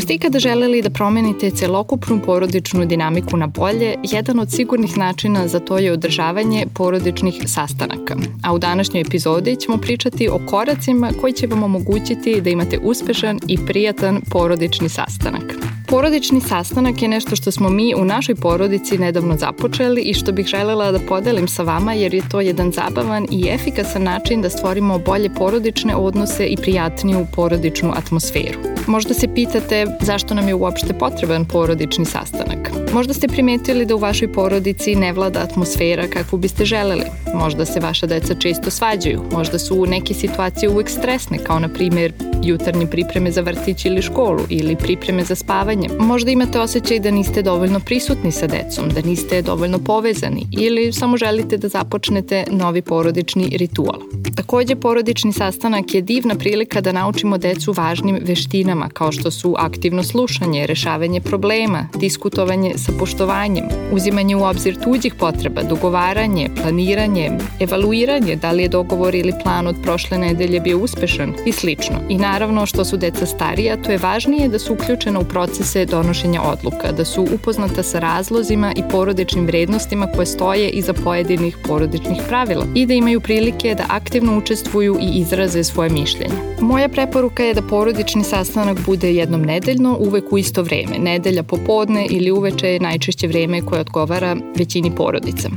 Ako ste ikada želeli da promenite celokupnu porodičnu dinamiku na bolje, jedan od sigurnih načina za to je održavanje porodičnih sastanaka. A u današnjoj epizodi ćemo pričati o koracima koji će vam omogućiti da imate uspešan i prijatan porodični sastanak. Porodični sastanak je nešto što smo mi u našoj porodici nedavno započeli i što bih želela da podelim sa vama jer je to jedan zabavan i efikasan način da stvorimo bolje porodične odnose i prijatniju porodičnu atmosferu. Možda se pitate zašto nam je uopšte potreban porodični sastanak. Možda ste primetili da u vašoj porodici ne vlada atmosfera kakvu biste želeli. Možda se vaša deca često svađaju, možda su neke situacije uvek stresne, kao na primjer jutarnje pripreme za vrtić ili školu ili pripreme za spavanje. Možda imate osjećaj da niste dovoljno prisutni sa decom, da niste dovoljno povezani ili samo želite da započnete novi porodični ritual. Takođe, porodični sastanak je divna prilika da naučimo decu važnim veštinama kao što su aktivno slušanje, rešavanje problema, diskutovanje sa poštovanjem, uzimanje u obzir tuđih potreba, dogovaranje, planiranje, evaluiranje da li je dogovor ili plan od prošle nedelje bio uspešan i slično. I naravno što su deca starija, to je važnije da su uključena u procese donošenja odluka, da su upoznata sa razlozima i porodičnim vrednostima koje stoje iza pojedinih porodičnih pravila i da imaju prilike da aktivno učestvuju i izraze svoje mišljenje. Moja preporuka je da porodični sastanak bude jednom nedeljno, uvek u isto vreme. Nedelja popodne ili uveče je najčešće vreme koje odgovara većini porodica.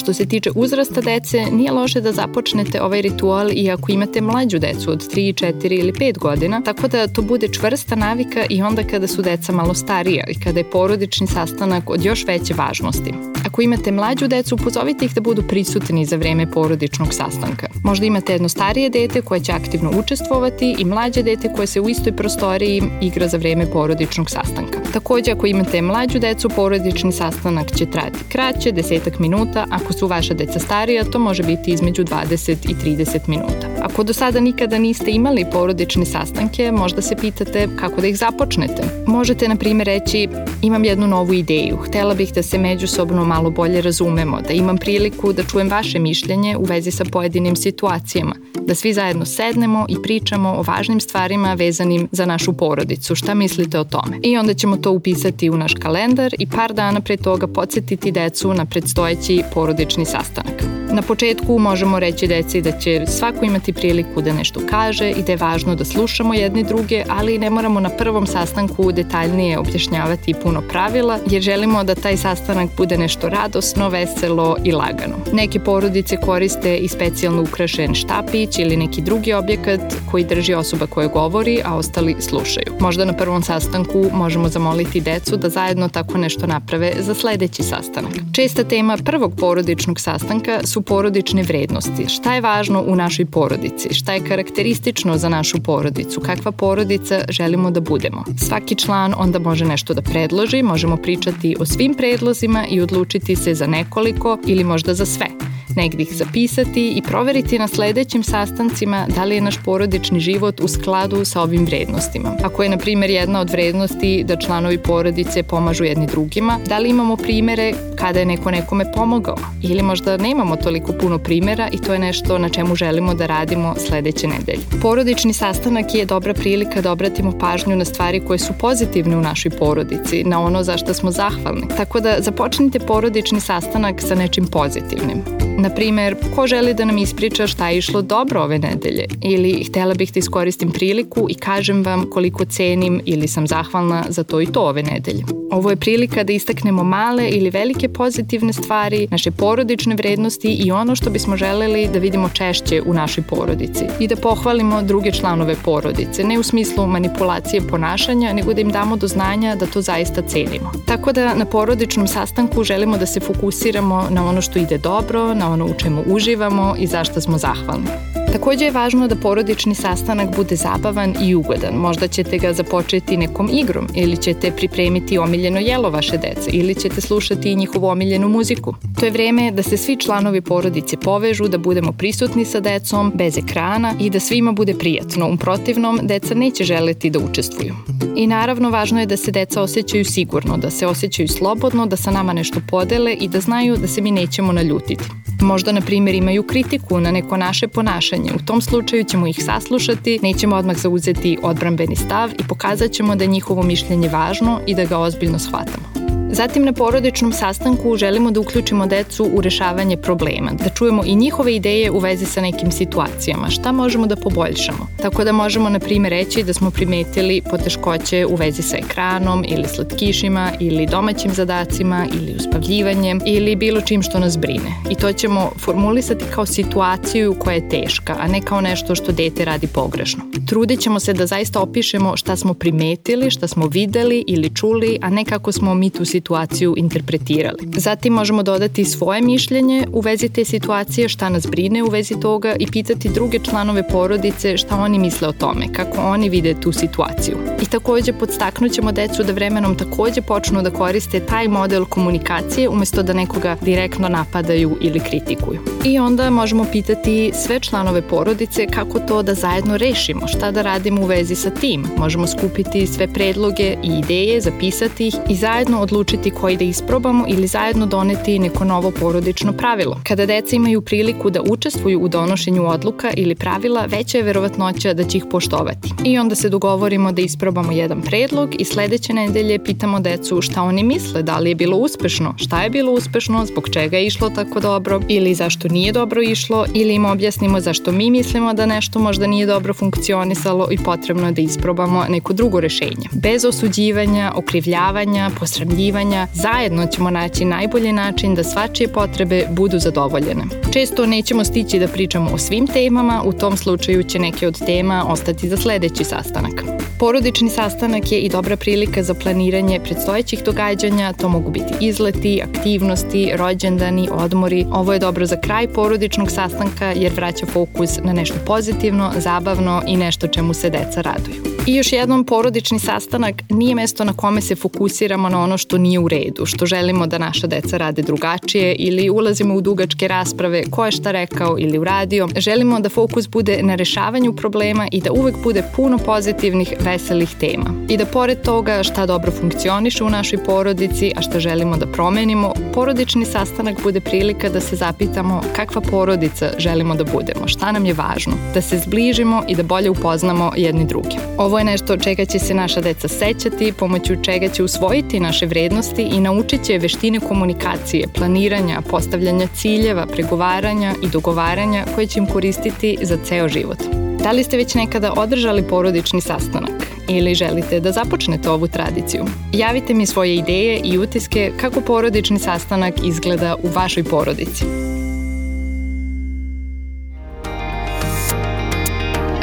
Što se tiče uzrasta dece, nije loše da započnete ovaj ritual i ako imate mlađu decu od 3, 4 ili 5 godina, tako da to bude čvrsta navika i onda kada su deca malo starija i kada je porodični sastanak od još veće važnosti. Ako imate mlađu decu, pozovite ih da budu prisutni za vreme porodičnog sastanka. Možda imate jedno starije dete koje će aktivno učestvovati i mlađe dete koje se u istoj prostoriji igra za vreme porodičnog sastanka. Takođe, ako imate mlađu decu, porodični sastanak će trajati kraće, desetak minuta, ako su vaša deca starija, to može biti između 20 i 30 minuta. Ako do sada nikada niste imali porodične sastanke, možda se pitate kako da ih započnete. Možete, na primjer, reći imam jednu novu ideju, htela bih da se međusobno malo bolje razumemo, da imam priliku da čujem vaše mišljenje u vezi sa pojedinim situacijama, da svi zajedno sednemo i pričamo o važnim stvarima vezanim za našu porodicu. Šta mislite o tome? I onda ćemo to upisati u naš kalendar i par dana pre toga podsjetiti decu na predstojeći porodični sastanak. Na početku možemo reći deci da će svako imati priliku da nešto kaže i da je važno da slušamo jedni druge, ali ne moramo na prvom sastanku detaljnije objašnjavati puno pravila, jer želimo da taj sastanak bude nešto radosno, veselo i lagano. Neke porodice koriste i specijalno ukrašen štapić ili neki drugi objekat koji drži osoba koja govori, a ostali slušaju. Možda na prvom sastanku možemo zamoliti decu da zajedno tako nešto naprave za sledeći sastanak. Česta tema prvog porodičnog sastanka su porodične vrednosti. Šta je važno u našoj porodici? Šta je karakteristično za našu porodicu? Kakva porodica želimo da budemo? Svaki član onda može nešto da predloži, možemo pričati o svim predlozima i odlučiti se za nekoliko ili možda za sve negdje ih zapisati i proveriti na sledećim sastancima da li je naš porodični život u skladu sa ovim vrednostima. Ako je, na primjer, jedna od vrednosti da članovi porodice pomažu jedni drugima, da li imamo primere kada je neko nekome pomogao ili možda nemamo toliko puno primera i to je nešto na čemu želimo da radimo sledeće nedelje. Porodični sastanak je dobra prilika da obratimo pažnju na stvari koje su pozitivne u našoj porodici, na ono za što smo zahvalni. Tako da započnite porodični sastanak sa nečim pozitivnim. Na primer, ko želi da nam ispriča šta je išlo dobro ove nedelje ili htela bih da iskoristim priliku i kažem vam koliko cenim ili sam zahvalna za to i to ove nedelje. Ovo je prilika da istaknemo male ili velike pozitivne stvari, naše porodične vrednosti i ono što bismo želeli da vidimo češće u našoj porodici i da pohvalimo druge članove porodice, ne u smislu manipulacije ponašanja, nego da im damo do znanja da to zaista cenimo. Tako da na porodičnom sastanku želimo da se fokusiramo na ono što ide dobro, na ono u čemu uživamo i zašto smo zahvalni. Takođe je važno da porodični sastanak bude zabavan i ugodan. Možda ćete ga započeti nekom igrom ili ćete pripremiti omiljeno jelo vaše dece ili ćete slušati njihovu omiljenu muziku. To je vreme da se svi članovi porodice povežu, da budemo prisutni sa decom, bez ekrana i da svima bude prijatno. U protivnom, deca neće želeti da učestvuju. I naravno, važno je da se deca osjećaju sigurno, da se osjećaju slobodno, da sa nama nešto podele i da znaju da se mi nećemo naljutiti. Možda, na primjer, imaju kritiku na neko naše ponašanje. U tom slučaju ćemo ih saslušati, nećemo odmah zauzeti odbrambeni stav i pokazat ćemo da je njihovo mišljenje važno i da ga ozbiljno shvatamo. Zatim na porodičnom sastanku želimo da uključimo decu u rešavanje problema, da čujemo i njihove ideje u vezi sa nekim situacijama, šta možemo da poboljšamo. Tako da možemo na primjer reći da smo primetili poteškoće u vezi sa ekranom ili slatkišima ili domaćim zadacima ili uspavljivanjem ili bilo čim što nas brine. I to ćemo formulisati kao situaciju koja je teška, a ne kao nešto što dete radi pogrešno. Trudit ćemo se da zaista opišemo šta smo primetili, šta smo videli ili čuli, a ne kako smo mi tu situaciju situaciju interpretirali. Zatim možemo dodati svoje mišljenje u vezi te situacije, šta nas brine u vezi toga i pitati druge članove porodice šta oni misle o tome, kako oni vide tu situaciju. I takođe podstaknut ćemo decu da vremenom takođe počnu da koriste taj model komunikacije umesto da nekoga direktno napadaju ili kritikuju. I onda možemo pitati sve članove porodice kako to da zajedno rešimo, šta da radimo u vezi sa tim. Možemo skupiti sve predloge i ideje, zapisati ih i zajedno odlučiti odlučiti koji da isprobamo ili zajedno doneti neko novo porodično pravilo. Kada deca imaju priliku da učestvuju u donošenju odluka ili pravila, veća je verovatnoća da će ih poštovati. I onda se dogovorimo da isprobamo jedan predlog i sledeće nedelje pitamo decu šta oni misle, da li je bilo uspešno, šta je bilo uspešno, zbog čega je išlo tako dobro ili zašto nije dobro išlo ili im objasnimo zašto mi mislimo da nešto možda nije dobro funkcionisalo i potrebno je da isprobamo neko drugo rešenje. Bez osuđivanja, okrivljavanja, posramljivanja očekivanja, zajedno ćemo naći najbolji način da svačije potrebe budu zadovoljene. Često nećemo stići da pričamo o svim temama, u tom slučaju će neke od tema ostati za sledeći sastanak. Porodični sastanak je i dobra prilika za planiranje predstojećih događanja, to mogu biti izleti, aktivnosti, rođendani, odmori. Ovo je dobro za kraj porodičnog sastanka jer vraća fokus na nešto pozitivno, zabavno i nešto čemu se deca raduju. I još jednom, porodični sastanak nije mesto na kome se fokusiramo na ono što nije u redu, što želimo da naša deca rade drugačije ili ulazimo u dugačke rasprave ko je šta rekao ili uradio. Želimo da fokus bude na rešavanju problema i da uvek bude puno pozitivnih, veselih tema. I da pored toga šta dobro funkcioniše u našoj porodici, a šta želimo da promenimo, porodični sastanak bude prilika da se zapitamo kakva porodica želimo da budemo, šta nam je važno, da se zbližimo i da bolje upoznamo jedni druge. Ovo je nešto čega će se naša deca sećati, pomoću čega će usvojiti naše vrednosti i naučit će veštine komunikacije, planiranja, postavljanja ciljeva, pregovaranja i dogovaranja koje će im koristiti za ceo život. Da li ste već nekada održali porodični sastanak ili želite da započnete ovu tradiciju? Javite mi svoje ideje i utiske kako porodični sastanak izgleda u vašoj porodici.